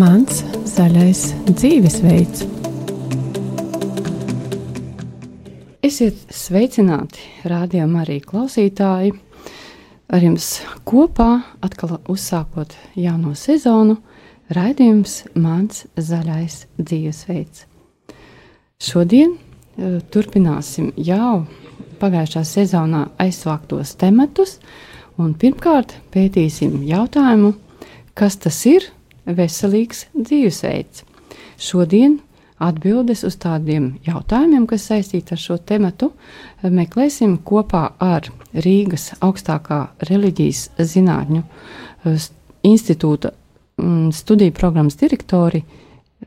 Mans zaļais dzīvesveids. Esiet sveicināti, rādījumā arī klausītāji. Ar jums kopā, atkal uzsākot jauno sezonu, raidījums Mans zaļais dzīvesveids. Šodien uh, turpināsim jau pagājušā sezonā aizsvāktos tematus, un pirmkārt pētīsim jautājumu, kas tas ir veselīgs dzīvesveids. Šodien atbildes uz tādiem jautājumiem, kas saistīti ar šo tematu, meklēsim kopā ar Rīgas augstākā reliģijas zinātņu institūta studiju programmas direktori,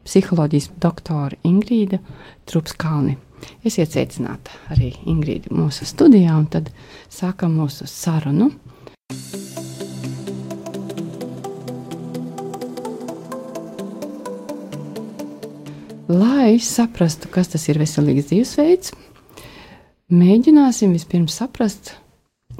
psiholoģijas doktori Ingrīda Trupskalni. Esiet sveicināti arī Ingrīda mūsu studijā, un tad sākam mūsu sarunu. Lai saprastu, kas tas ir veselīgs dzīvesveids, mēģināsim vispirms saprast,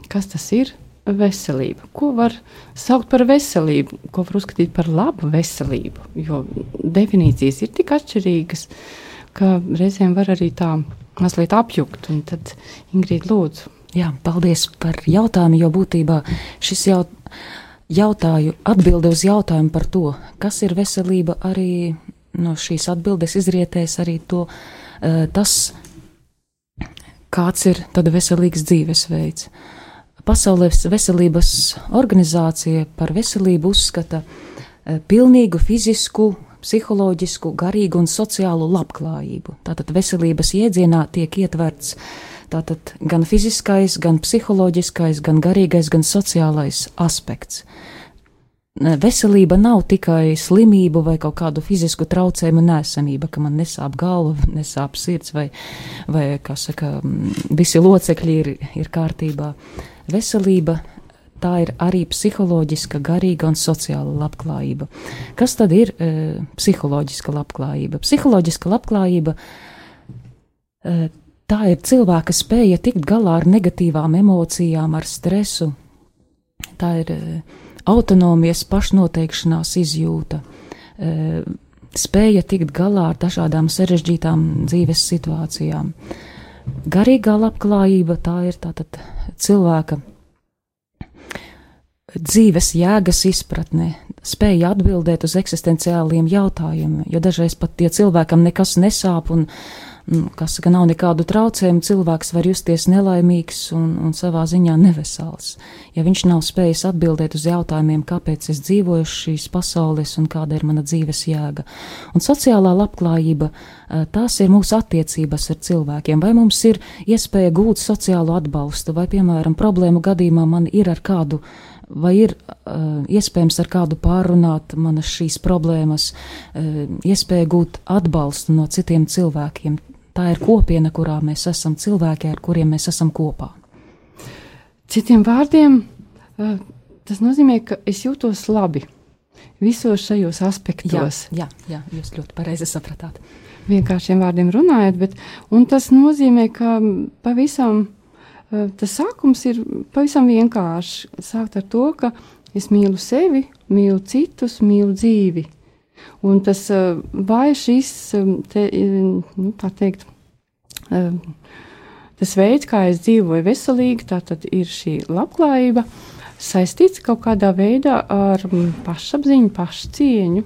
kas tas ir veselība. Ko var saukt par veselību, ko var uzskatīt par labu veselību, jo definīcijas ir tik atšķirīgas. Uh, ka reizēm var arī tā mazliet apjukt. Un tad, Ingrīda, lūdzu. Jā, paldies par jautājumu, jo būtībā šis jau, jautāju, atbilde uz jautājumu par to, kas ir veselība, arī no šīs atbildes izrietēs arī to, uh, tas, kāds ir tad veselīgs dzīvesveids. Pasaules veselības organizācija par veselību uzskata uh, pilnīgu fizisku, psiholoģisku, garīgu un sociālu labklājību. Tātad veselības jēdzienā tiek ietverts tātad gan fiziskais, gan psiholoģiskais, gan garīgais, gan sociālais aspekts. Veselība nav tikai slimību vai kaut kādu fizisku traucējumu nesamība, ka man nesāp galva, nesāp sirds vai, vai kā saka, visi locekļi ir, ir kārtībā. Veselība tā ir arī psiholoģiska, garīga un sociāla labklājība. Kas tad ir e, psiholoģiska labklājība? Psiholoģiska labklājība e, tā ir cilvēka spēja tikt galā ar negatīvām emocijām, ar stresu. Tā ir e, autonomijas, pašnoteikšanās izjūta, e, spēja tikt galā ar dažādām sarežģītām dzīves situācijām. Garīgā labklājība tā ir tātad cilvēka dzīves jēgas izpratne, spēja atbildēt uz eksistenciāliem jautājumiem, jo dažreiz pat tie cilvēkam nekas nesāp un, nu, kas saka, nav nekādu traucējumu, cilvēks var justies nelaimīgs un, un savā ziņā nevesels. Ja viņš nav spējis atbildēt uz jautājumiem, kāpēc es dzīvoju šīs pasaules un kāda ir mana dzīves jēga. Un sociālā labklājība, tās ir mūsu attiecības ar cilvēkiem, vai mums ir iespēja gūt sociālu atbalstu, vai, piemēram, problēmu gadījumā man ir ar kādu vai ir uh, iespējams ar kādu pārunāt manas šīs problēmas, uh, iespēja gūt atbalstu no citiem cilvēkiem. Tā ir kopiena, kurā mēs esam cilvēki, ar kuriem mēs esam kopā. Citiem vārdiem, uh, tas nozīmē, ka es jūtos labi visos šajos aspektos. Jā, jā, jā jūs ļoti pareizi sapratāt. Vienkāršiem vārdiem runājot, bet tas nozīmē, ka pavisam tas sākums ir pavisam vienkāršs. Sākt ar to, ka es mīlu sevi, mīlu citus, mīlu dzīvi. Un tas eh, vai šis, eh, te, nu, tā teikt, tas veids, kā es dzīvoju veselīgi, tā tad ir šī labklājība saistīts kaut kādā veidā ar pašapziņu, pašcieņu.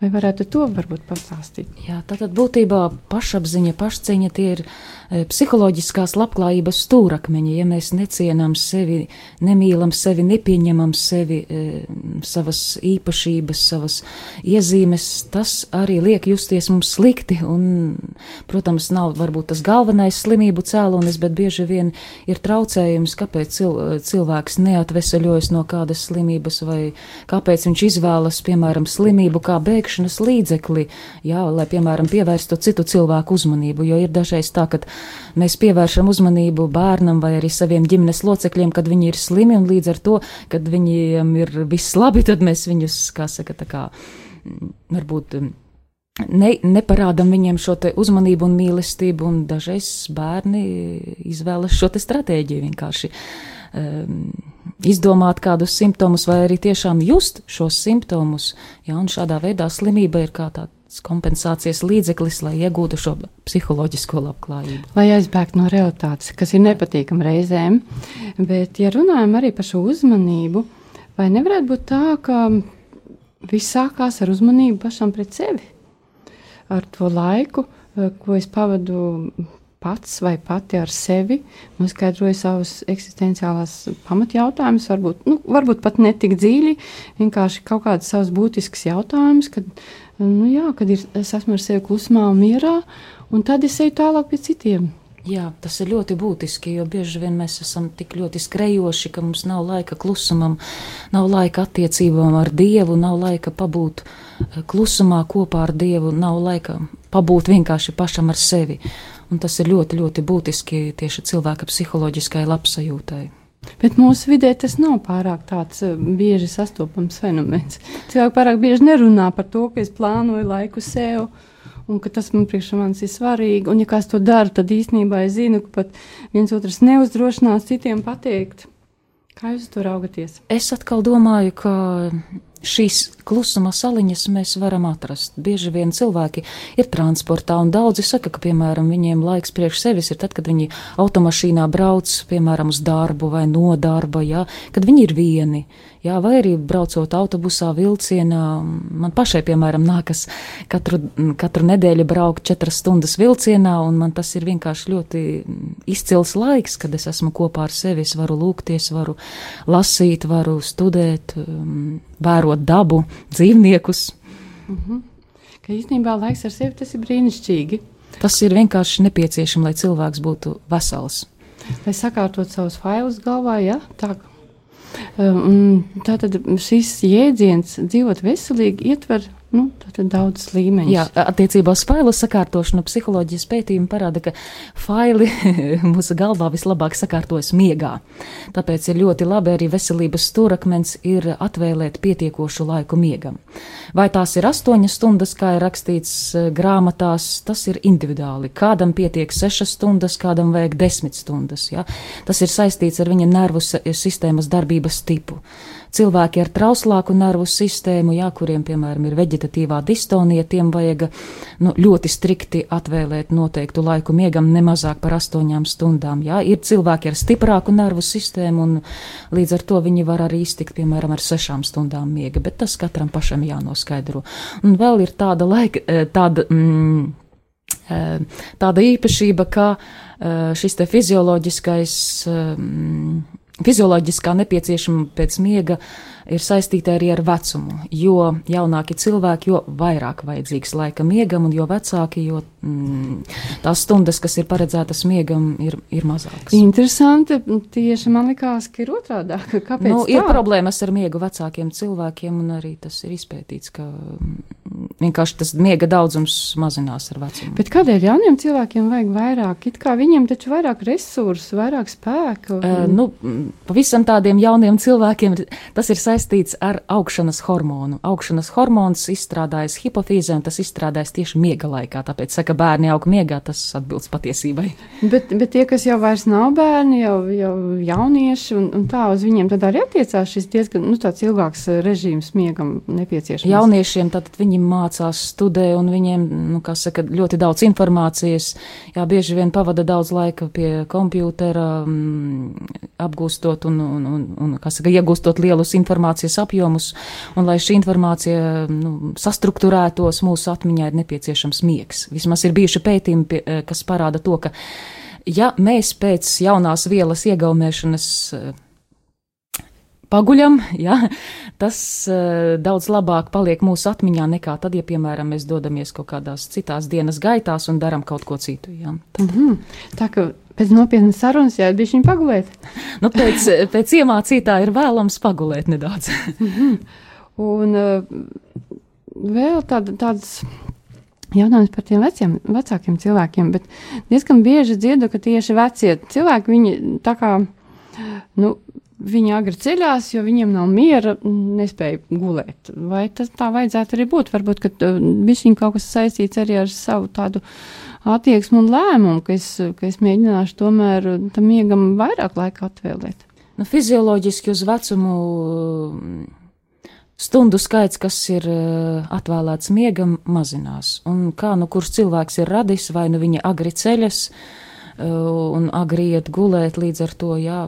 Vai varētu to varbūt pastāstīt? Jā, tātad būtībā pašapziņa, pašcieņa tie ir e, psiholoģiskās labklājības stūrakmeņi. Ja mēs necienām sevi, nemīlam sevi, nepieņemam sevi, e, savas īpašības, savas iezīmes, tas arī liek justies mums slikti. Un, protams, nav varbūt tas galvenais slimību cēlonis, bet bieži vien ir traucējums, kāpēc cil, cilvēks neatveseļojas no kādas slimības vai kāpēc viņš izvēlas, piemēram, slimību kā bēgšanu veikšanas līdzekli, jā, lai, piemēram, pievērstu citu cilvēku uzmanību, jo ir dažreiz tā, ka mēs pievēršam uzmanību bērnam vai arī saviem ģimenes locekļiem, kad viņi ir slimi, un līdz ar to, kad viņiem ir viss labi, tad mēs viņus, kā saka, tā kā, varbūt ne, neparādām viņiem šo uzmanību un mīlestību, un dažreiz bērni izvēlas šo stratēģiju vienkārši. Um, izdomāt kādus simptomus, vai arī tiešām just šos simptomus. Jā, un šādā veidā slimība ir kā tāds kompensācijas līdzeklis, lai iegūtu šo psiholoģisko labklājību. Lai aizbēgtu no realitātes, kas ir nepatīkama reizēm. Bet, ja runājam arī par šo uzmanību, vai nevarētu būt tā, ka viss sākās ar uzmanību pašam pret sevi? Ar to laiku, eh, ko es pavadu pats vai pati ar sevi noskaidroju savus eksistenciālās pamatjautājumus, varbūt, nu, varbūt pat ne tik dziļi, vienkārši kaut kādas savas būtiskas jautājumus, kad, nu, jā, kad ir, es esmu ar sevi klusumā un mierā, un tad es eju tālāk pie citiem. Jā, tas ir ļoti būtiski, jo bieži vien mēs esam tik ļoti skrejoši, ka mums nav laika klusumam, nav laika attiecībām ar Dievu, nav laika pabūt eh, klusumā kopā ar Dievu, nav laika pabūt vienkārši pašam ar sevi. Un tas ir ļoti, ļoti būtiski tieši cilvēka psiholoģiskai labsajūtai. Bet mūsu vidē tas nav pārāk tāds eh, bieži sastopams fenomens. Cilvēki pārāk bieži nerunā par to, ka es plānoju laiku sev, un ka tas man priekš manis ir svarīgi. Un, ja kāds to dara, tad īstenībā es zinu, ka pat viens otrs neuzdrošinās citiem pateikt. Kā jūs to raugaties? Es atkal domāju, ka šīs klusuma saliņas mēs varam atrast. Bieži vien cilvēki ir transportā, un daudzi saka, ka, piemēram, viņiem laiks priekš sevis ir tad, kad viņi automašīnā brauc, piemēram, uz darbu vai no darba, jā, kad viņi ir vieni. Jā, vai arī braucot autobusā, vilcienā. Man pašai, piemēram, nākas katru, katru nedēļu braukt četras stundas vilcienā, un man tas ir vienkārši ļoti izcils laiks, kad es esmu kopā ar sevi. Es varu lūgties, varu lasīt, varu studēt, um, vērot dabu, dzīvniekus. Mm -hmm. Ka īstenībā laiks ar sevi tas ir brīnišķīgi. Tas ir vienkārši nepieciešams, lai cilvēks būtu vesels. Lai sakārtot savus failus galvā, ja tā Um, tātad šis jēdziens dzīvot veselīgi ietver Nu, tad daudz līmeņu. Jā, attiecībā uz failu sakārtošanu psiholoģijas pētījumi parāda, ka faili mūsu galvā vislabāk sakārtojas miegā. Tāpēc ir ļoti labi arī veselības stūrakmens ir atvēlēt pietiekošu laiku miegam. Vai tās ir astoņas stundas, kā ir rakstīts eh, grāmatās, tas ir individuāli. Kādam pietiek sešas stundas, kādam vajag desmit stundas. Ja? Tas ir saistīts ar viņa nervu sistēmas darbības tipu cilvēki ar trauslāku nervu sistēmu, jā, kuriem, piemēram, ir veģetatīvā distonija, tiem vajag nu, ļoti strikti atvēlēt noteiktu laiku miegam, nemazāk par astoņām stundām. Jā. Ir cilvēki ar stiprāku nervu sistēmu, un līdz ar to viņi var arī iztikt, piemēram, ar sešām stundām miega, bet tas katram pašam jānoskaidro. Un vēl ir tāda laika, eh, tāda. Mm, eh, Tāda īpašība, ka eh, šis fizioloģiskais fizioloģiskā nepieciešama pēc miega ir saistīta arī ar vecumu. Jo jaunāki cilvēki, jo vairāk vajadzīgs laika miegam, un jo vecāki, jo mm, tās stundas, kas ir paredzētas miegam, ir, ir mazākas. Interesanti. Tieši man likās, ka ir otrādi. Kāpēc? Nu, tā? ir problēmas ar miegu vecākiem cilvēkiem, un arī tas ir izpētīts, ka mm, vienkārši tas miega daudzums mazinās ar vecumu. Bet kādēļ jauniem cilvēkiem vajag vairāk? It kā viņiem taču vairāk resursu, vairāk spēku. Uh, nu, pavisam tādiem jauniem cilvēkiem tas ir saistīts saistīts ar augšanas hormonu. Augšanas hormons izstrādājas hipofīzē, un tas izstrādājas tieši miega laikā. Tāpēc, saka, bērni aug miegā, tas atbilst patiesībai. Bet, bet tie, kas jau vairs nav bērni, jau, jau jaunieši, un, un tā uz viņiem tad arī attiecās šis diezgan nu, ilgāks režīms miegam nepieciešams. Jauniešiem tad viņi mācās, studē, un viņiem, nu, kā saka, ļoti daudz informācijas. Jā, bieži vien pavada daudz laika pie kompjūtera, mm, apgūstot un, un, un, un kā saka, iegūstot lielus informācijas informācijas apjomus, un lai šī informācija nu, sastruktūrētos, mūsu atmiņā ir nepieciešams miegs. Vismaz ir bijuši pētījumi, eh, kas parāda to, ka ja mēs pēc jaunās vielas iegaumēšanas eh, paguļam, ja, tas uh, daudz labāk paliek mūsu atmiņā nekā tad, ja, piemēram, mēs dodamies kaut kādās citās dienas gaitās un darām kaut ko citu. Ja. Tad. Mm -hmm. Tā kā Pēc nopietnas sarunas jau bija viņa pagulēt. nu, pēc, pēc iemācītā ir vēlams pagulēt nedaudz. Un uh, vēl tāda, tāds jautājums par tiem veciem, vecākiem cilvēkiem, bet diezgan bieži dzirdu, ka tieši vecie cilvēki, viņi tā kā, nu, viņi agri ceļās, jo viņiem nav miera, nespēja gulēt. Vai tas tā vajadzētu arī būt? Varbūt, ka uh, viņš kaut kas saistīts arī ar savu tādu attieksmi un lēmumu, ka es, ka es mēģināšu tomēr tam miegam vairāk laika atvēlēt. Nu, fizioloģiski uz vecumu stundu skaits, kas ir uh, atvēlēts miegam, mazinās. Un kā nu kurš cilvēks ir radis, vai nu viņa agri ceļas uh, un agri iet gulēt līdz ar to, jā.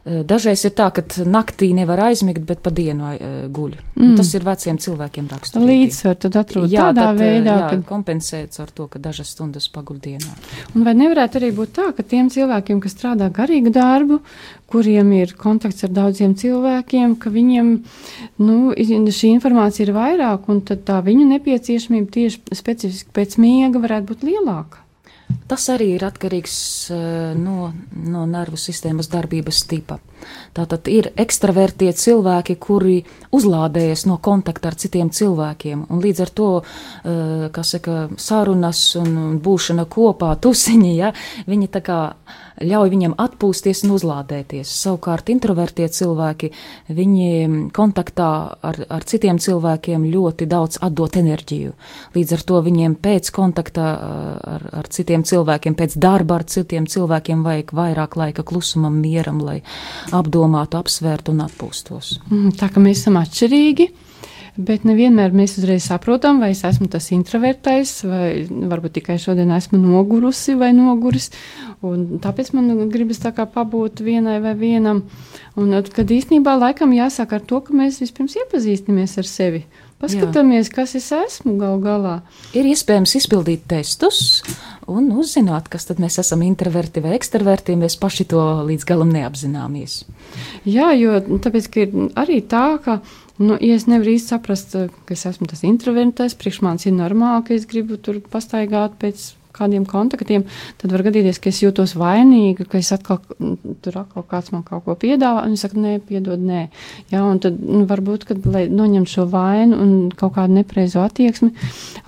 Eh, dažreiz ir tā, ka naktī nevar aizmigt, bet pa dienu guļ. Mm. Tas ir veciem cilvēkiem raksturīgi. Līdzsvar tad atrod jā, tādā tad, veidā, jā, kad kompensēts ar to, ka dažas stundas paguļ dienā. Un vai nevarētu arī būt tā, ka tiem cilvēkiem, kas strādā garīgu darbu, kuriem ir kontakts ar daudziem cilvēkiem, ka viņiem nu, šī informācija ir vairāk, un tā viņu nepieciešamība tieši specifiski pēc miega varētu būt lielāka. Tas arī ir atkarīgs uh, no, no nervu sistēmas darbības tipa. Tātad ir ekstravertie cilvēki, kuri uzlādējas no kontakta ar citiem cilvēkiem, un līdz ar to, uh, kā saka, sarunas un būšana kopā, tusiņi, ja, viņi tā kā ļauj viņam atpūsties un uzlādēties. Savukārt introvertie cilvēki, viņi kontaktā ar, ar citiem cilvēkiem ļoti daudz atdot enerģiju. Līdz ar to viņiem pēc kontakta ar, ar citiem cilvēkiem, pēc darba ar citiem cilvēkiem vajag vairāk laika klusumam, mieram, lai apdomātu, apsvērtu un atpūstos. Mm, tā kā mēs esam atšķirīgi bet nevienmēr mēs uzreiz saprotam, vai es esmu tas introvertais, vai varbūt tikai šodien esmu nogurusi vai noguris. Tāpēc man gribas tā kā pabūt vienai vai vienam. Un, kad īstenībā laikam jāsāk ar to, ka mēs vispirms iepazīstamies ar sevi. Paskatāmies, Jā. kas es esmu gal galā. Ir iespējams izpildīt testus un uzzināt, kas tad mēs esam introverti vai ekstraverti, mēs paši to līdz galam neapzināmies. Jā, jo tāpēc, ir arī tā, ka Nu, ja es nevaru īsti saprast, eh, ka es esmu tas introverts, priekš manis ir normāli, ka es gribu tur pastaigāt pēc kādiem kontaktiem, tad var gadīties, ka es jūtos vainīga, ka es atkal tur atkal kāds man kaut ko piedāvā, un es saku, nē, piedod, nē. Jā, un tad nu, varbūt, kad, lai noņemtu šo vainu un kaut kādu nepreizo attieksmi,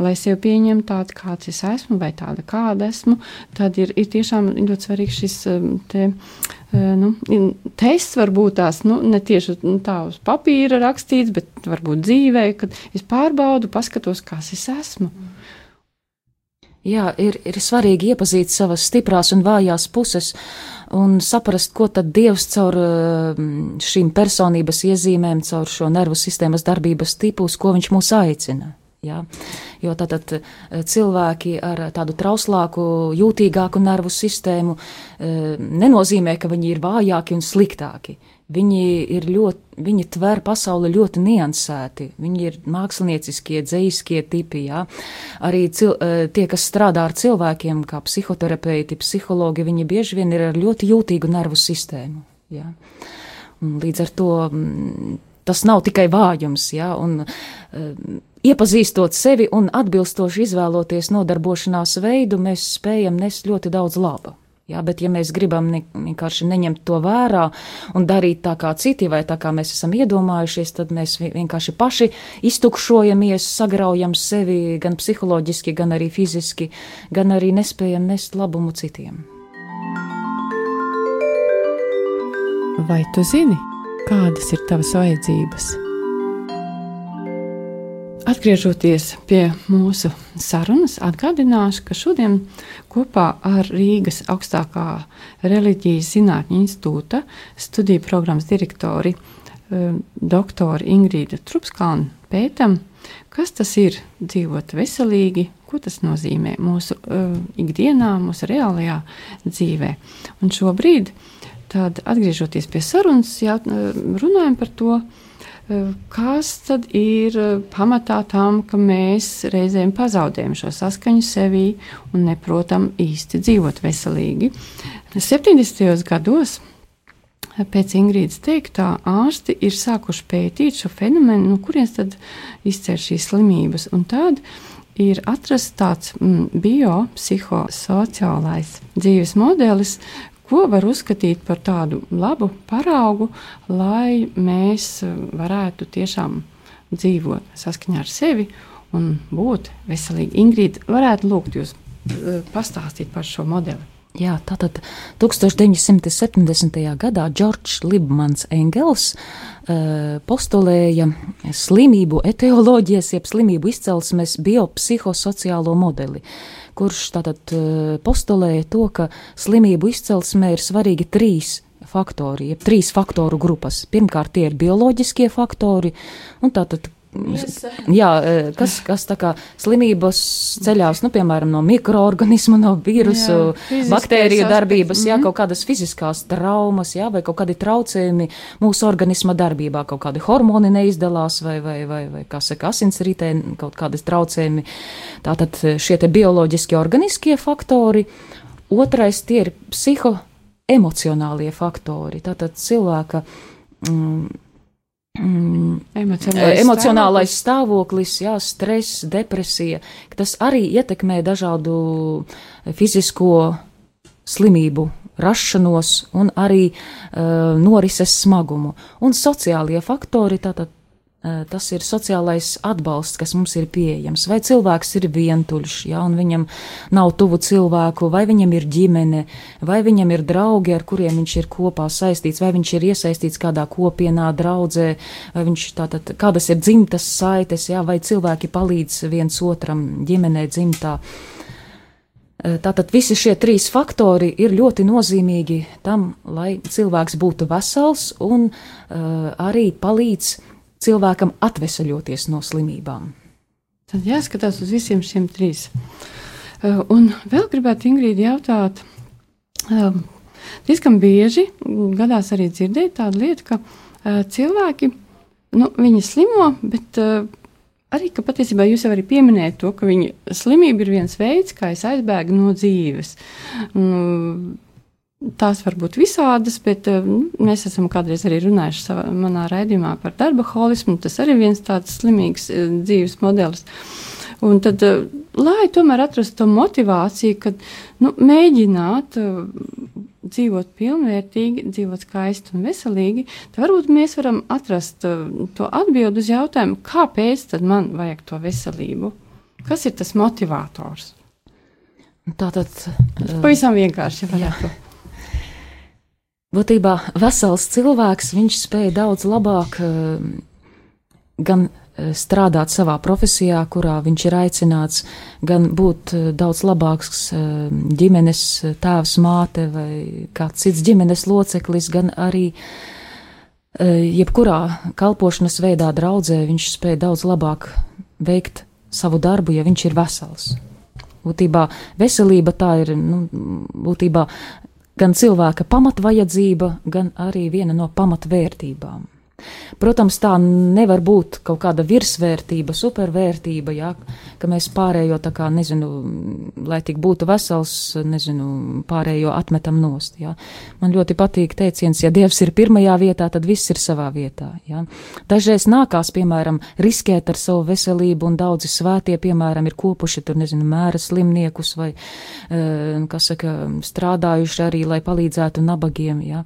lai sev pieņemtu tādu, kāds es esmu, vai tāda, kāda esmu, tad ir, ir tiešām ļoti svarīgs šis um, te nu, tests varbūt tās nu, ne tieši nu, tā uz papīra rakstīts, bet varbūt dzīvē, kad es pārbaudu, paskatos, kas es esmu. Jā, ir, ir svarīgi iepazīt savas stiprās un vājās puses un saprast, ko tad Dievs caur šīm personības iezīmēm, caur šo nervu sistēmas darbības tipus, ko viņš mūs aicina. Ja? Jo tātad eh, cilvēki ar tādu trauslāku, jūtīgāku nervu sistēmu eh, nenozīmē, ka viņi ir vājāki un sliktāki. Viņi ir ļoti, viņi tver pasauli ļoti niansēti, viņi ir mākslinieciskie, dzējiskie tipi, jā. Arī cil, eh, tie, kas strādā ar cilvēkiem, kā psihoterapeiti, psihologi, viņi bieži vien ir ar ļoti jūtīgu nervu sistēmu, jā. Un līdz ar to mm, tas nav tikai vājums, jā, un Iepazīstot sevi un atbilstoši izvēloties nodarbošanās veidu, mēs spējam nest ļoti daudz laba. Jā, bet, ja mēs gribam vienkārši neņemt to vērā un darīt tā kā citi, vai tā kā mēs esam iedomājušies, tad mēs vienkārši paši iztukšojamies, sagraujam sevi gan psiholoģiski, gan arī fiziski, gan arī nespējam nest labumu citiem. Vai tu zini, kādas ir tavas vajadzības? Atgriežoties pie mūsu sarunas, atgādināšu, ka šodien kopā ar Rīgas augstākā reliģijas zinātņu institūta studiju programmas direktori um, doktoru Ingrīdu Trupskānu pētam, kas tas ir dzīvot veselīgi, ko tas nozīmē mūsu uh, ikdienā, mūsu reālajā dzīvē. Un šobrīd, tad, atgriežoties pie sarunas, jā, runājam par to, uh, Kas tad ir pamatā tam, ka mēs reizēm pazaudējam šo saskaņu sevī un neprotam īsti dzīvot veselīgi? 70. gados pēc Ingrīdas teiktā, ārsti ir sākuši pētīt šo fenomenu, no kurienes tad izcer šīs slimības. Un tad ir atrasts tāds mm, biopsihosociālais dzīves modelis, ko var uzskatīt par tādu labu paraugu, lai mēs eh, varētu tiešām dzīvot saskaņā ar sevi un būt veselīgi. Ingrīda, varētu lūgt jūs eh, pastāstīt par šo modeli. Jā, tātad 1970. gadā Džordžs Libmans Engels uh, postulēja slimību etioloģijas, jeb slimību izcelsmes biopsihosociālo modeli. Uh, kurš tātad eh, postulēja to, ka slimību izcelsmē ir svarīgi trīs faktori, jeb trīs faktoru grupas. Pirmkārt, tie ir bioloģiskie faktori, un tātad Jā, e, kas, kas tā kā slimības ceļās, nu, piemēram, no mikroorganismu, no vīrusu, jā, baktēriju darbības, jā, mhm. kaut kādas fiziskās traumas, jā, vai kaut kādi traucējumi mūsu organisma darbībā, kaut kādi hormoni neizdalās, vai, vai, vai, vai kā saka, asinsritē, kaut kādas traucējumi. Tātad šie te bioloģiskie organiskie faktori. Otrais tie ir psihoemocionālie faktori. Tātad cilvēka. Mm, emocionālais, emocionālais stāvoklis, jā, stress, depresija, tas arī ietekmē dažādu fizisko slimību rašanos un arī uh, norises smagumu. Un sociālie faktori, tātad Eh, tas ir sociālais atbalsts, kas mums ir pieejams. Vai cilvēks ir vientuļš, ja, un viņam nav tuvu cilvēku, vai viņam ir ģimene, vai viņam ir draugi, ar kuriem viņš ir kopā saistīts, vai viņš ir iesaistīts kādā kopienā, draudzē, vai viņš tātad, kādas ir dzimtas saites, ja, vai cilvēki palīdz viens otram ģimenē dzimtā. Tātad visi šie trīs faktori ir ļoti nozīmīgi tam, lai cilvēks būtu vesels un uh, arī palīdz uh, cilvēkam atvesaļoties no slimībām? Tad jāskatās uz visiem šiem trīs. Uh, un vēl gribētu Ingrīdi jautāt, um, diezgan bieži gadās arī dzirdēt tādu lietu, ka uh, cilvēki, nu, viņi slimo, bet arī, ka patiesībā jūs jau arī pieminējat to, ka viņa slimība ir viens veids, kā es aizbēgu no dzīves. Um, Tās var būt visādas, bet uh, mēs esam kādreiz arī runājuši savā, manā raidījumā par darba holismu. Tas arī viens tāds slimīgs uh, dzīves modelis. Un tad, uh, lai tomēr atrastu to motivāciju, kad nu, mēģināt dzīvot pilnvērtīgi, dzīvot skaisti un veselīgi, tad varbūt mēs varam atrast to atbildi uz jautājumu, kāpēc tad man vajag to veselību? Kas ir tas motivators? Tātad. Pavisam vienkārši. Jā. Būtībā vesels cilvēks, viņš spēja daudz labāk eh, gan eh, strādāt savā profesijā, kurā viņš ir aicināts, gan būt eh, daudz labāks ģimenes tēvs, māte vai kāds cits ģimenes loceklis, gan arī jebkurā kalpošanas veidā draudzē viņš spēja daudz labāk veikt savu darbu, ja viņš ir vesels. Būtībā veselība tā ir, nu, būtībā gan cilvēka pamatvajadzība, gan arī viena no pamatvērtībām. Protams, tā nevar būt kaut kāda virsvērtība, supervērtība, jā, ka mēs pārējo tā kā, nezinu, lai tik būtu vesels, nezinu, pārējo atmetam nost, jā. Man ļoti patīk teiciens, ja Dievs ir pirmajā vietā, tad viss ir savā vietā, jā. Dažreiz nākās, piemēram, riskēt ar savu veselību, un daudzi svētie, piemēram, ir kopuši tur, nezinu, mēra slimniekus vai, eh, kas saka, strādājuši arī, lai palīdzētu nabagiem, jā.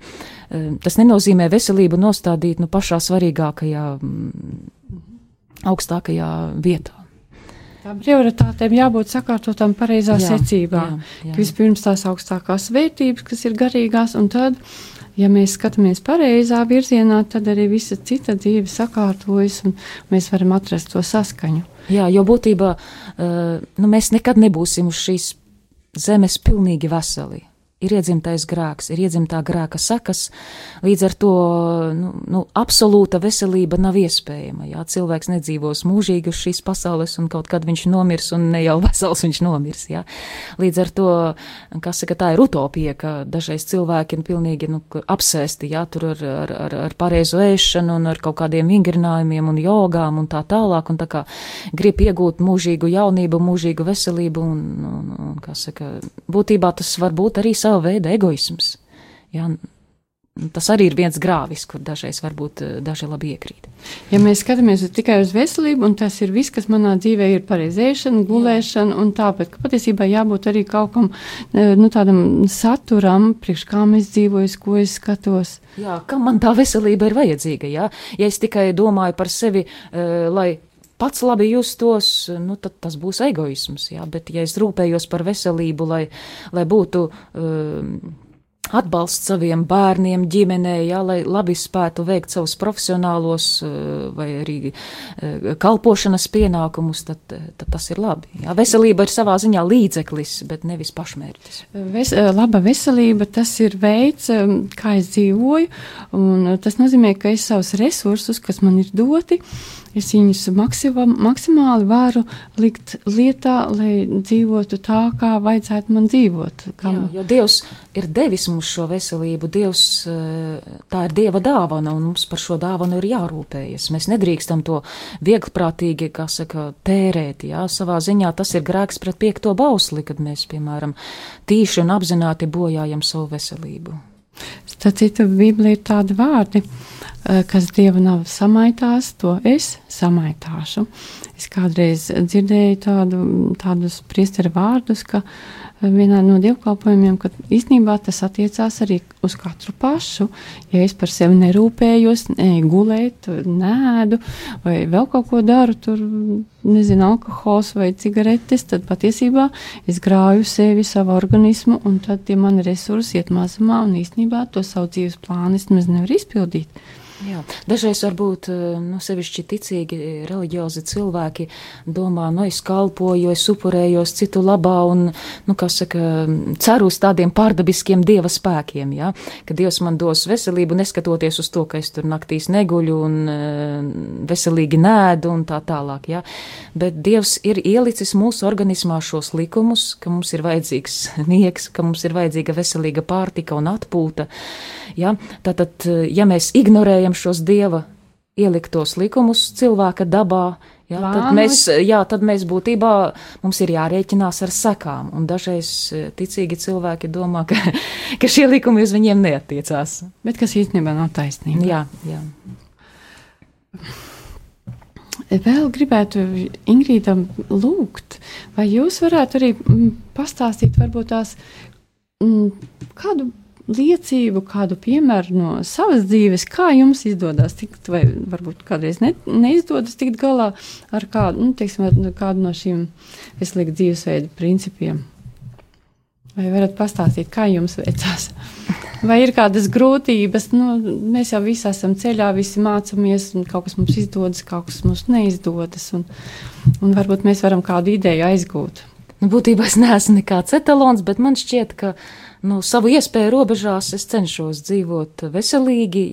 Eh, tas nenozīmē veselību nostādīt, nu, pašā svarīgākajā, mm, augstākajā vietā. Tām prioritātēm jābūt sakārtotām pareizā jā, secībā. Jā, jā. Vispirms tās augstākās vērtības, kas ir garīgās, un tad, ja mēs skatāmies pareizā virzienā, tad arī visa cita dzīve sakārtojas, un mēs varam atrast to saskaņu. Jā, jo būtībā uh, nu, mēs nekad nebūsim uz šīs zemes pilnīgi veseli ir iedzimtais grēks, ir iedzimtā grēka sekas, līdz ar to nu, nu, absolūta veselība nav iespējama. Jā, cilvēks nedzīvos mūžīgi uz šīs pasaules, un kaut kad viņš nomirs, un ne jau vesels viņš nomirs. Jā. Līdz ar to, kas saka, tā ir utopija, ka dažreiz cilvēki ir pilnīgi nu, apsēsti, jā, tur ar, ar, ar, ar pareizu ēšanu un ar kaut kādiem vingrinājumiem un jogām un tā tālāk, un tā kā grib iegūt mūžīgu jaunību, mūžīgu veselību, un, un, un kas saka, būtībā tas var būt arī sava veida egoisms. Jā, Tas arī ir viens grāvis, kur dažreiz varbūt eh, daži labi iekrīt. Ja mēs skatāmies tikai uz veselību, un tas ir viss, kas manā dzīvē ir pareizēšana, gulēšana, un tāpēc, ka patiesībā jābūt arī kaut kam eh, nu, tādam saturam, priekš kā es dzīvoju, ko es skatos. Jā, kam man tā veselība ir vajadzīga? Jā? Ja es tikai domāju par sevi, uh, lai pats labi justos, nu, tad tas būs egoisms. Jā? Bet, ja es rūpējos par veselību, lai, lai būtu. Uh, atbalsts saviem bērniem, ģimenei, jā, lai labi spētu veikt savus profesionālos eh, vai arī eh, kalpošanas pienākumus, tad, tad tas ir labi. Jā. Veselība ir savā ziņā līdzeklis, bet nevis pašmērķis. Ves, laba veselība tas ir veids, kā es dzīvoju, un tas nozīmē, ka es savus resursus, kas man ir doti, es viņus maksimā, maksimāli varu likt lietā, lai dzīvotu tā, kā vajadzētu man dzīvot. Kā... Jā, jo Dievs ir devis mums šo veselību, Dievs, eh, tā ir Dieva dāvana, un mums par šo dāvanu ir jārūpējas. Mēs nedrīkstam to vieglprātīgi, kā saka, tērēt, jā, savā ziņā tas ir grēks pret piekto bausli, kad mēs, piemēram, tīši un apzināti bojājam savu veselību. Starp citu, Bībelē ir tādi vārdi, kas Dieva nav samaitās, to es samaitāšu. Es kādreiz dzirdēju tādu, tādus priesteru vārdus, ka vienā no dievkalpojumiem, ka īstenībā tas attiecās arī uz katru pašu. Ja es par sevi nerūpējos, neju gulēt, nēdu vai vēl kaut ko daru, tur nezinu, alkohols vai cigaretes, tad patiesībā es grāju sevi, savu organismu, un tad tie mani resursi iet mazumā, un īstenībā to savu dzīves plānu es nemaz nevaru izpildīt. Jā. Dažreiz varbūt eh, nu, sevišķi ticīgi, reliģiozi cilvēki domā, nu, es kalpoju, es upurējos citu labā un, nu, kā saka, ceru uz tādiem pārdabiskiem dieva spēkiem, jā, ka dievs man dos veselību, neskatoties uz to, ka es tur naktīs neguļu un uh, veselīgi nēdu un tā tālāk, jā. Bet dievs ir ielicis mūsu organismā šos likumus, ka mums ir vajadzīgs nieks, ka mums ir vajadzīga veselīga pārtika un atpūta, jā. Tātad, ja mēs ignorējam ignorējam šos dieva ieliktos likumus cilvēka dabā, jā, tad, mēs, jā, tad mēs būtībā mums ir jārēķinās ar sekām. Un dažreiz eh, ticīgi cilvēki domā, ka, ka šie likumi uz viņiem neatiecās. Bet kas īstenībā nav taisnība. Jā, jā. Vēl gribētu Ingrīdam lūgt, vai jūs varētu arī pastāstīt varbūt tās kādu liecību, kādu piemēru no savas dzīves, kā jums izdodas tikt, vai varbūt kādreiz ne, neizdodas tikt galā ar kādu, nu, teiksim, ar kādu no šīm veselīga dzīvesveida principiem. Vai varat pastāstīt, kā jums veicās? Vai ir kādas grūtības? Nu, mēs jau visi esam ceļā, visi mācāmies, un kaut kas mums izdodas, kaut kas mums neizdodas. Un, un varbūt mēs varam kādu ideju aizgūt. Nu, būtībā es neesmu nekāds etalons, bet man šķiet, ka nu, savu iespēju robežās es cenšos dzīvot veselīgi.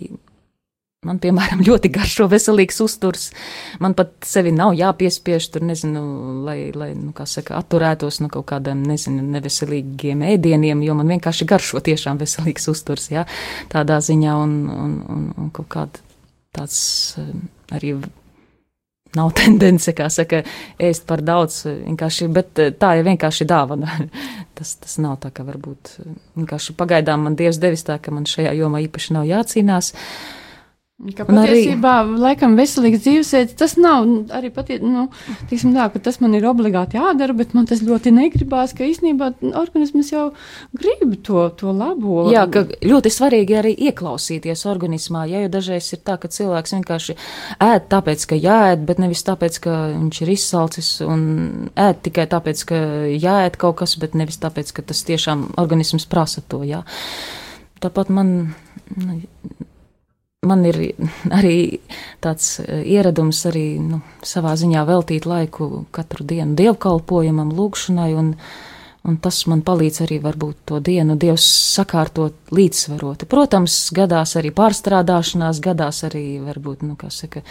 Man, piemēram, ļoti garšo veselīgs uzturs. Man pat sevi nav jāpiespiež tur, nezinu, lai, lai nu, kā saka, atturētos no kaut kādiem, nezinu, neveselīgiem ēdieniem, jo man vienkārši garšo tiešām veselīgs uzturs, jā, tādā ziņā un, un, un, un kaut kāda tāds eh, arī nav tendence, kā saka, ēst par daudz, vienkārši, bet eh, tā ir vienkārši dāvana. tas, tas nav tā, ka varbūt eh, vienkārši pagaidām man Dievs devis tā, ka man šajā jomā īpaši nav jācīnās. Uh, Ka patiesībā, arī, laikam, veselīgs dzīvesveids, tas nav arī patie, nu, tā, ka tas man ir obligāti jādara, bet man tas ļoti negribās, ka īstenībā organisms jau grib to, to labo. Jā, ka ļoti svarīgi arī ieklausīties organismā, ja, jo dažreiz ir tā, ka cilvēks vienkārši ēd tāpēc, ka jāēd, bet nevis tāpēc, ka viņš ir izsalcis un ēd tikai tāpēc, ka jāēd kaut kas, bet nevis tāpēc, ka tas tiešām organisms prasa to, jā. Tāpat man. Nu, man ir arī tāds e, ieradums arī nu, savā ziņā veltīt laiku katru dienu dievkalpojumam, lūgšanai, un, un tas man palīdz arī varbūt to dienu Dievs sakārtot līdzsvaroti. Protams, gadās arī pārstrādāšanās, gadās arī varbūt, nu, kā saka,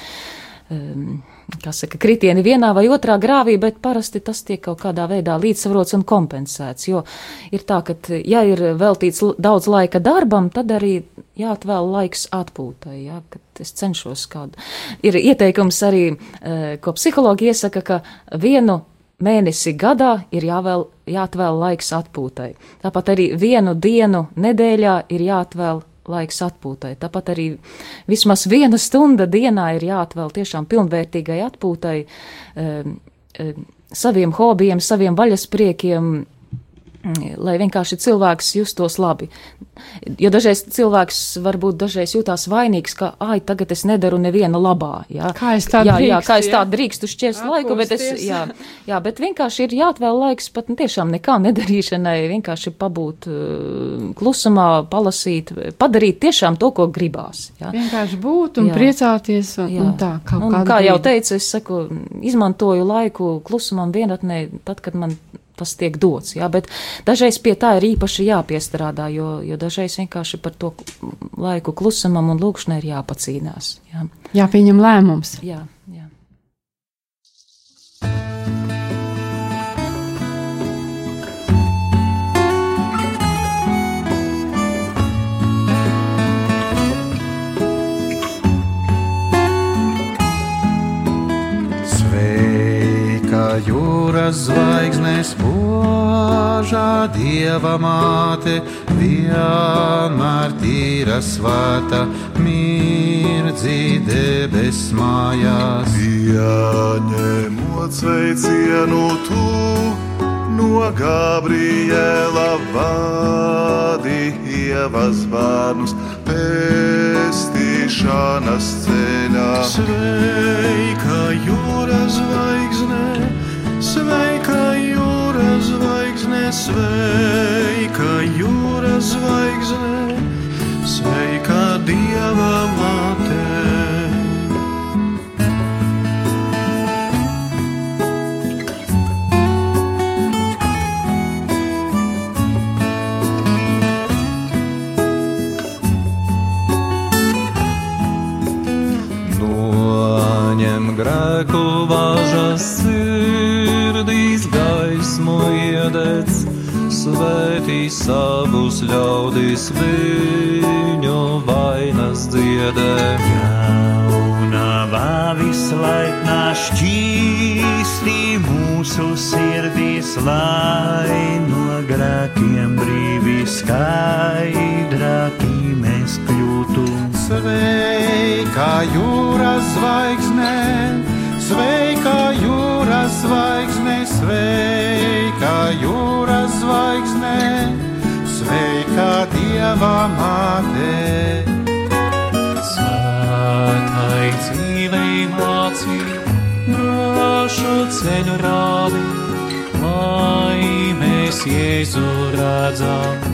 um, kas saka, kritieni vienā vai otrā grāvī, bet parasti tas tiek kaut kādā veidā līdzsvarots un kompensēts. Jo ir tā, ka, ja ir veltīts daudz laika darbam, tad arī jāatvēl laiks atpūtai. Ja, es cenšos kādu. Ir ieteikums arī, eh, ko psihologi iesaka, ka vienu mēnesi gadā ir jāvēl, jāatvēl laiks atpūtai. Tāpat arī vienu dienu nedēļā ir jāatvēl laiks atpūtai. Tāpat arī vismaz viena stunda dienā ir jāatvēl tiešām pilnvērtīgai atpūtai, um, um, saviem hobijiem, saviem vaļaspriekiem, lai vienkārši cilvēks justos labi. Jo dažreiz cilvēks varbūt dažreiz jūtās vainīgs, ka, ai, tagad es nedaru neviena labā. Jā, kā es tā jā, drīkstu, jā, kā es tā drīkstu šķiest laiku, bet es, jā, jā, bet vienkārši ir jāatvēl laiks pat tiešām nekā nedarīšanai, vienkārši pabūt uh, klusumā, palasīt, padarīt tiešām to, ko gribās. Jā. Vienkārši būt un Jā. priecāties un, Jā. un tā kaut un, kā jau teicu, es saku, izmantoju laiku klusumam vienatnē, tad, kad man tas tiek dots, jā, bet dažreiz pie tā ir īpaši jāpiestrādā, jo, jo dažreiz vienkārši par to laiku klusumam un lūkšanai ir jāpacīnās, jā. Jāpieņem lēmums. Jā, jā. Jūras zvaigznes požā dieva māte, vienmēr tīra svēta, mirdzi debes mājās. Pieņemot sveicienu tu no Gabriela vadi ievas bērnus pestīšanas ceļā. Sveika jūras zvaigzne, sveika jūras zvaigzne, sveika dieva ceļu rādi, lai mēs Jēzu redzam,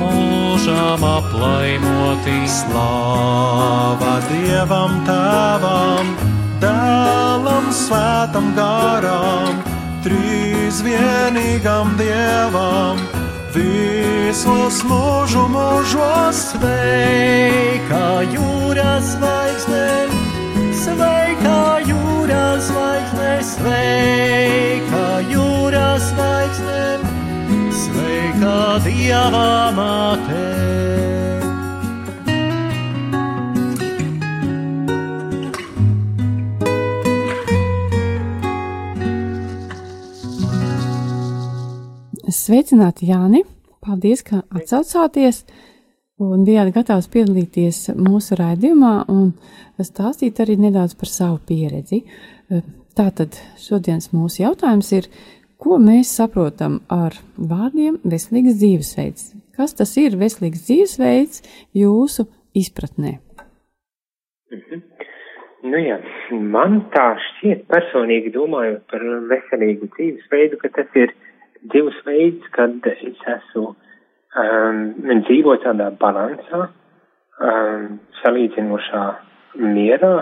mūžām aplaimoti. Slāva Dievam Tēvam, Dēlam Svētam Garam, Trīs vienīgam Dievam, visos mūžu mūžos sveika jūras zvaigzne, sveika jūras sveika jūras zvaigzne, sveika Dieva māte. Sveicināti, Jāni! Paldies, ka atsaucāties un bijāt gatavs piedalīties mūsu raidījumā un stāstīt arī nedaudz par savu pieredzi. Tātad šodienas mūsu jautājums ir, ko mēs saprotam ar vārdiem veselīgs dzīvesveids? Kas tas ir veselīgs dzīvesveids jūsu izpratnē? Nu jā, man tā šķiet personīgi domājot par veselīgu dzīvesveidu, ka tas ir dzīvesveids, kad es esmu um, dzīvo tādā balansā, um, salīdzinošā mierā,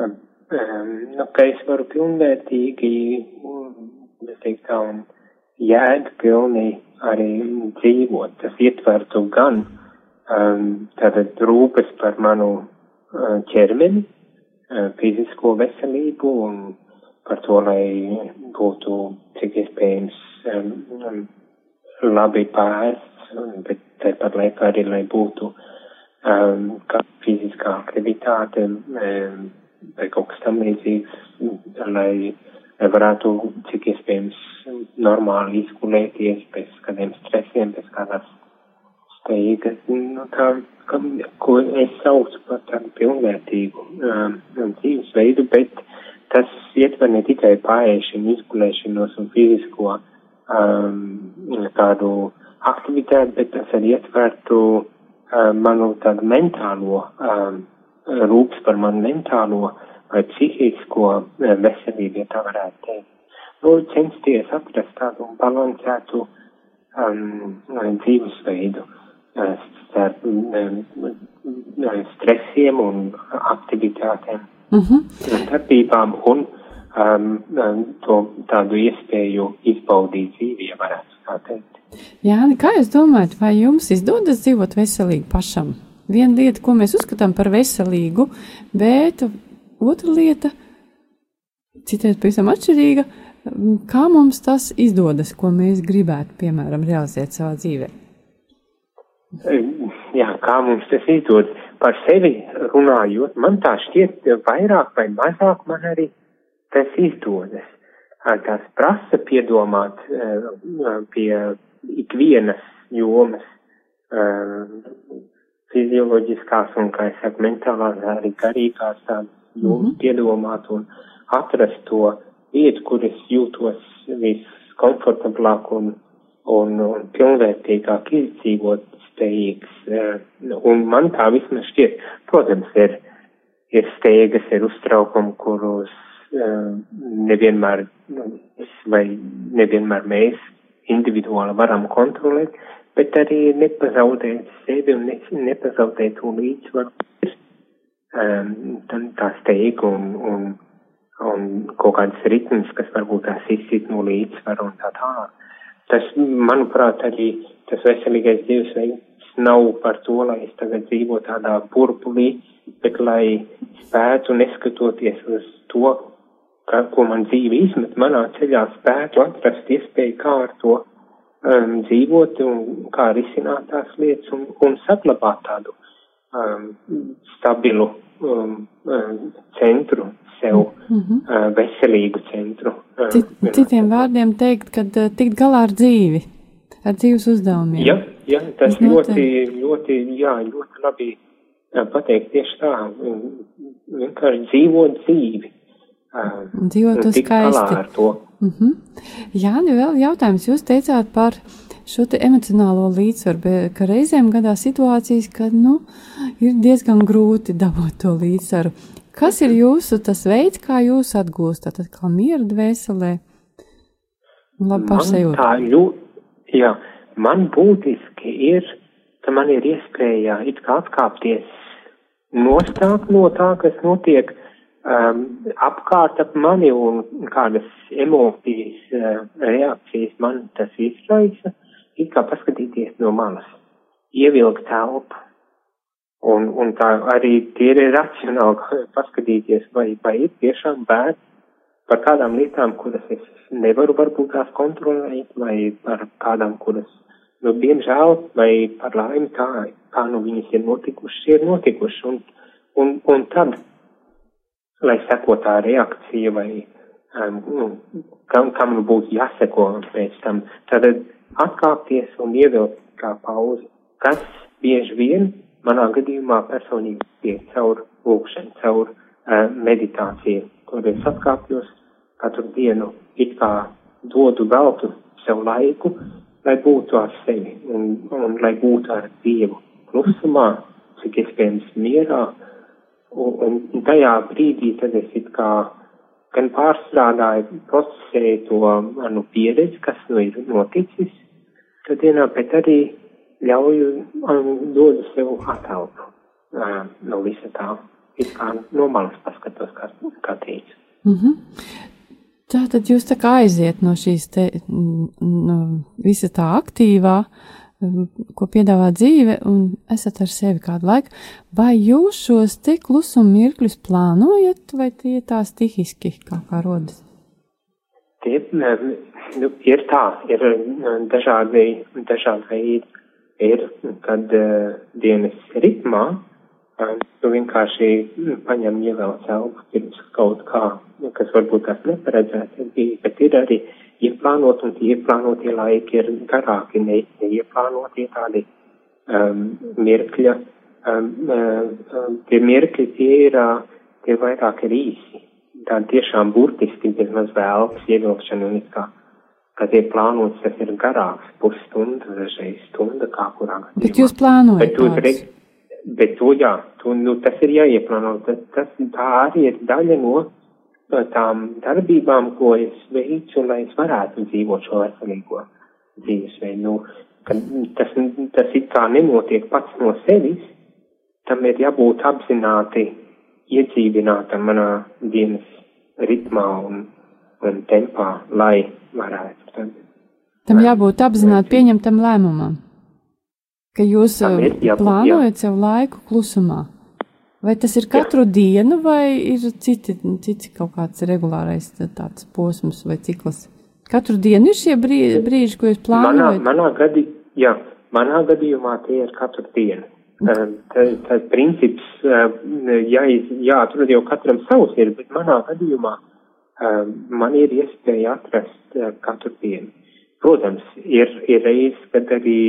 um, ka es varu pilnvērtīgi, es teiktu tā, un jēga pilni arī dzīvot. Tas ietvertu gan um, tātad rūpes par manu uh, ķermeni, uh, fizisko veselību un par to, lai būtu cik iespējams um, um, labi pārsts, bet tāpat laikā arī, lai būtu um, kā fiziskā aktivitāte um, vai kaut kas tam līdzīgs, lai, lai varētu cik iespējams normāli izgulēties bez kādiem stresiem, bez kādas steigas, nu, tā, ka, ko es saucu par tādu pilnvērtīgu um, dzīvesveidu, bet tas ietver ne tikai pārēšanu, izgulēšanos un fizisko um, tādu aktivitāti, bet tas arī ietvertu um, manu tādu mentālo, um, rūps par manu mentālo vai psihisko veselību, ja tā varētu teikt. Nu, censties atrast tādu balansētu um, dzīvesveidu uh, starp um, stresiem un aktivitātēm, uh -huh. darbībām un um, to tādu iespēju izbaudīt dzīvi, ja varētu tā teikt. Jā, kā jūs domājat, vai jums izdodas dzīvot veselīgi pašam? Viena lieta, ko mēs uzskatām par veselīgu, bet otra lieta, citreiz pavisam atšķirīga, kā mums tas izdodas, ko mēs gribētu, piemēram, realizēt savā dzīvē? Jā, kā mums tas izdodas? Par sevi runājot, man tā šķiet vairāk vai mazāk man arī tas izdodas. Tas prasa piedomāt pie ikvienas jomas, fizioloģiskās un, kā es saku, mentālās, arī garīgās tādas jomas mm -hmm. piedomāt un atrast to vietu, kur es jūtos viskomfortablāk un, un, un pilnvērtīgāk izdzīvot spējīgs. Un man tā vismaz šķiet, protams, ir, ir steigas, ir uztraukumi, kurus nevienmēr, vai nevienmēr mēs individuāli varam kontrolēt, bet arī nepazaudēt sevi un ne, nepazaudēt to līdzsvaru, um, tā steiga un, un, un kaut kādas ritmas, kas varbūt tās izsit no līdzsvaru un tā tālāk. Tas, manuprāt, arī tas veselīgais dzīvesveids nav par to, lai es tagad dzīvo tādā burbulī, bet lai spētu neskatoties uz to, ka, ko man dzīve izmet manā ceļā, spētu atrast iespēju, kā ar to um, dzīvot un kā risināt tās lietas un, un saglabāt tādu um, stabilu um, um, centru sev, mm -hmm. uh, veselīgu centru. Uh, Cit, citiem vārdiem teikt, ka uh, tikt galā ar dzīvi, ar dzīves uzdevumiem. Jā, jā tas es ļoti, ļoti, jā, ļoti labi uh, pateikt tieši tā, vienkārši dzīvot dzīvi Un dzīvot to skaisti. Uh -huh. Jā, vēl jautājums. Jūs teicāt par šo te emocionālo līdzsvaru, ka reizēm gadās situācijas, kad, nu, ir diezgan grūti dabūt to līdzsvaru. Kas ir jūsu tas veids, kā jūs atgūstat atkal mieru dvēselē? Labi pašsajūtu. Tā ļoti, jā, man būtiski ir, ka man ir iespēja it kā atkāpties nostāk no tā, kas notiek, um, apkārt ap mani un kādas emocijas, uh, reakcijas man tas izraisa, it kā paskatīties no malas, ievilkt telpu. Un, un tā arī ir racionāli paskatīties, vai, vai ir tiešām bērni par kādām lietām, kuras es nevaru varbūt tās kontrolēt, vai par kādām, kuras, nu, diemžēl, vai par laimi tā, kā nu viņas ir notikušas, ir notikušas. Un, un, un tad lai seko tā reakcija vai um, nu, kam, kam nu būtu jāseko pēc tam. Tad atkāpties un ievilkt kā pauzi, kas bieži vien manā gadījumā personīgi tiek caur lūkšanu, caur uh, meditāciju, kur es atkāpjos katru dienu, it kā dodu veltu sev laiku, lai būtu ar sevi un, un lai būtu ar Dievu klusumā, cik iespējams mierā, uh, Un, tajā brīdī tad es it kā gan pārstrādāju, procesēju to manu pieredzi, kas nu ir noticis, tad dienā, bet arī ļauju, um, dodu sev atelpu uh, no visa tā, it kā no malas paskatos, kā, kā teicu. Mm -hmm. Tā tad jūs tā kā aiziet no šīs te, no visa tā aktīvā, uh, ko piedāvā dzīve, un esat ar sevi kādu laiku, vai jūs šos te klusuma mirkļus plānojat, vai tie tā stihiski kā kā rodas? Tie nu, ir tā, ir dažādi, dažādi veidi. Ir, kad uh, dienas ritmā uh, tu vienkārši paņem ievēl celpu pirms kaut kā, kas varbūt tās neparedzēts bija, bet ir arī uh, ieplānot, un tie ieplānotie laiki ir garāki, ne, neieplānotie tādi um, mirkļa, um, um, tie mirkļi tie ir, tie vairāk ir īsi, tādi tiešām burtiski, bez maz vēlks ievilkšana un it kā kad ir plānots, tas ir garāks, pusstunda, dažreiz stunda, kā kurā gadījumā. Bet jūs plānojat Bet, re, bet to, jā, tu, nu, tas ir jāieplāno, tas, tas tā arī ir daļa no no tām darbībām, ko es veicu, lai es varētu dzīvot šo veselīgo dzīvesveidu. Nu, tas, tas it kā nenotiek pats no sevis, tam ir jābūt apzināti iedzīvinātam manā dienas ritmā un, un tempā, lai varētu. Tad, tam jābūt apzināti pieņemtam lēmumam, ka jūs plānojat sev laiku klusumā. Vai tas ir katru Jā. dienu, vai ir citi, citi kaut kāds regulārais tāds posms vai cikls? Katru dienu ir šie brīži, brīži ko jūs plānojat? Manā, manā, gadi, jā, manā gadījumā tie ir katru dienu. Tas tā, princips, jā, jāatrod jau katram savs ir, bet manā gadījumā man ir iespēja atrast katru dienu. Protams, ir, ir reizes, kad arī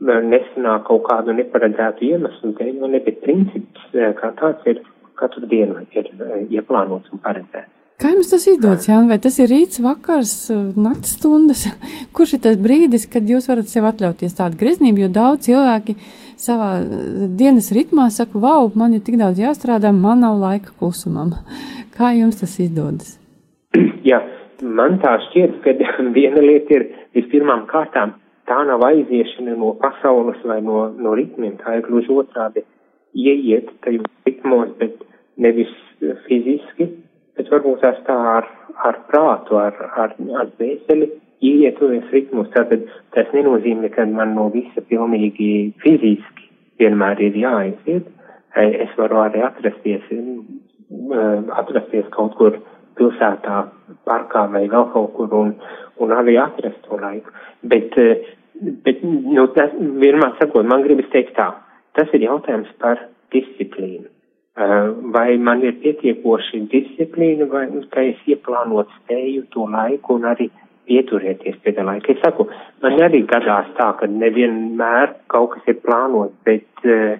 nesanāk kaut kādu neparedzētu iemeslu dēļ, un ne, bet princips eh, kā tāds ir katru dienu ir eh, ieplānots un paredzēts. Kā jums tas izdodas, Jānis? Vai tas ir rīts, vakars, naktas stundas? Kurš ir tas brīdis, kad jūs varat sev atļauties tādu greznību, jo daudz cilvēki savā eh, dienas ritmā saka, wow, man ir tik daudz jāstrādā, man nav laika klusumam. Kā jums tas izdodas? Jā, man tā šķiet, ka viena lieta ir vispirmām kārtām tā nav aiziešana no pasaules vai no, no ritmiem, tā ir gluži otrādi ieiet tajos ritmos, bet nevis fiziski, bet varbūt tās tā ar, ar prātu, ar, ar, ar dvēseli ieiet tajos ritmos. Tātad tas nenozīmē, ka man no visa pilnīgi fiziski vienmēr ir jāaiziet. Es varu arī atrasties, atrasties kaut kur pilsētā, parkā vai vēl kaut kur un, un arī atrast to laiku. Bet Bet, nu, tas, vienmēr sakot, man gribas teikt tā, tas ir jautājums par disciplīnu. Uh, vai man ir pietiekoši disciplīna, vai nu, ka es ieplānot spēju to laiku un arī pieturēties pie tā laika. Es saku, man arī gadās tā, ka nevienmēr kaut kas ir plānots, bet, uh,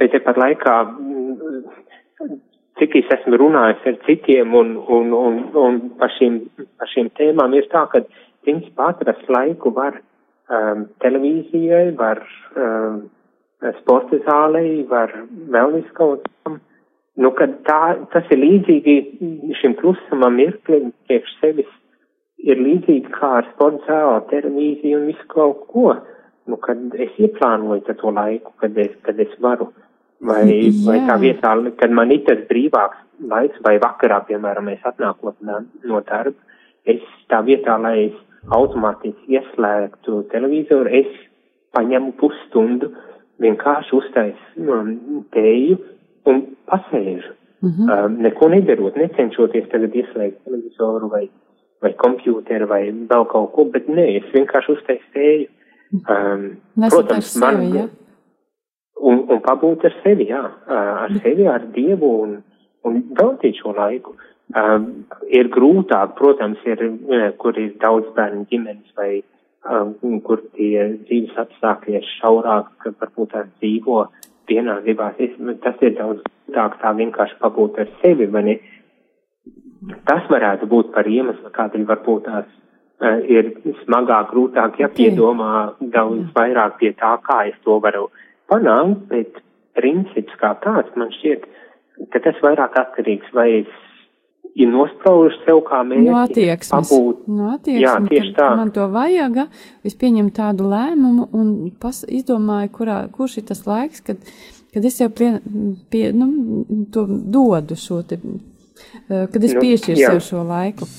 bet tepat laikā, mm, cik es esmu runājis ar citiem un, un, un, un par, šīm, par šīm tēmām, ir tā, ka principā atrast laiku var televīzijai, var um, sporta zālei, var vēl visu kaut kam. Nu, kad tā, tas ir līdzīgi šim klusumam mirklim priekš sevis, ir līdzīgi kā ar sporta zāli, televīziju un visu kaut ko. Nu, kad es ieplānoju to laiku, kad es, kad es varu, vai, Jā. vai tā vietā, kad man ir tas brīvāks laiks, vai vakarā, piemēram, es atnākot no darba, es tā vietā, lai es automātiski ieslēgtu televizoru, es paņemu pusstundu, vienkārši uztaisu um, tēju un pasēžu. Mm -hmm. um, neko nedarot, necenšoties tagad ieslēgt televizoru vai, vai kompjūteru vai vēl kaut ko, bet nē, es vienkārši uztaisu tēju. Um, protams, man. Sevi, ja? un, un pabūt ar sevi, jā, ar sevi, ar Dievu un, un veltīt šo laiku. Um, ir grūtāk, protams, ir, uh, kur ir daudz bērnu ģimenes vai um, kur tie dzīves apstākļi ir šaurāk, ka varbūt tās dzīvo dienā gribās. Tas ir daudz grūtāk tā vienkārši pabūt ar sevi, vai ne? Tas varētu būt par iemeslu, kādēļ varbūt tās uh, ir smagāk, grūtāk jāpiedomā daudz vairāk pie tā, kā es to varu panākt, bet princips kā tāds man šķiet, ka tas vairāk atkarīgs, vai es ir nospraužuši sev kā mērķi. No attieksmes. Pabūt. No attieksmes. Jā, tieši tā. Man to vajag, es pieņemu tādu lēmumu un pas, izdomāju, kurā, kurš ir tas laiks, kad, kad es jau pie, pie, nu, to dodu šo te, eh, kad es nu, piešķiru sev šo laiku.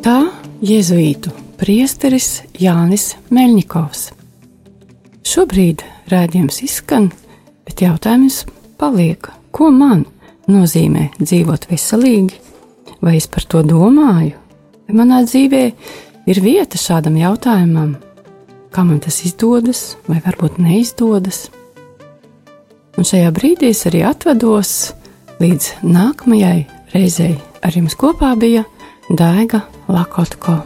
Tā jēzuītu priesteris Jānis Meļņikovs. Šobrīd rādījums izskan Bet jautājums paliek, ko man nozīmē dzīvot veselīgi, vai es par to domāju, vai manā dzīvē ir vieta šādam jautājumam, kā man tas izdodas, vai varbūt neizdodas. Un šajā brīdī es arī atvados līdz nākamajai reizei. Ar jums kopā bija Daiga Lakotko.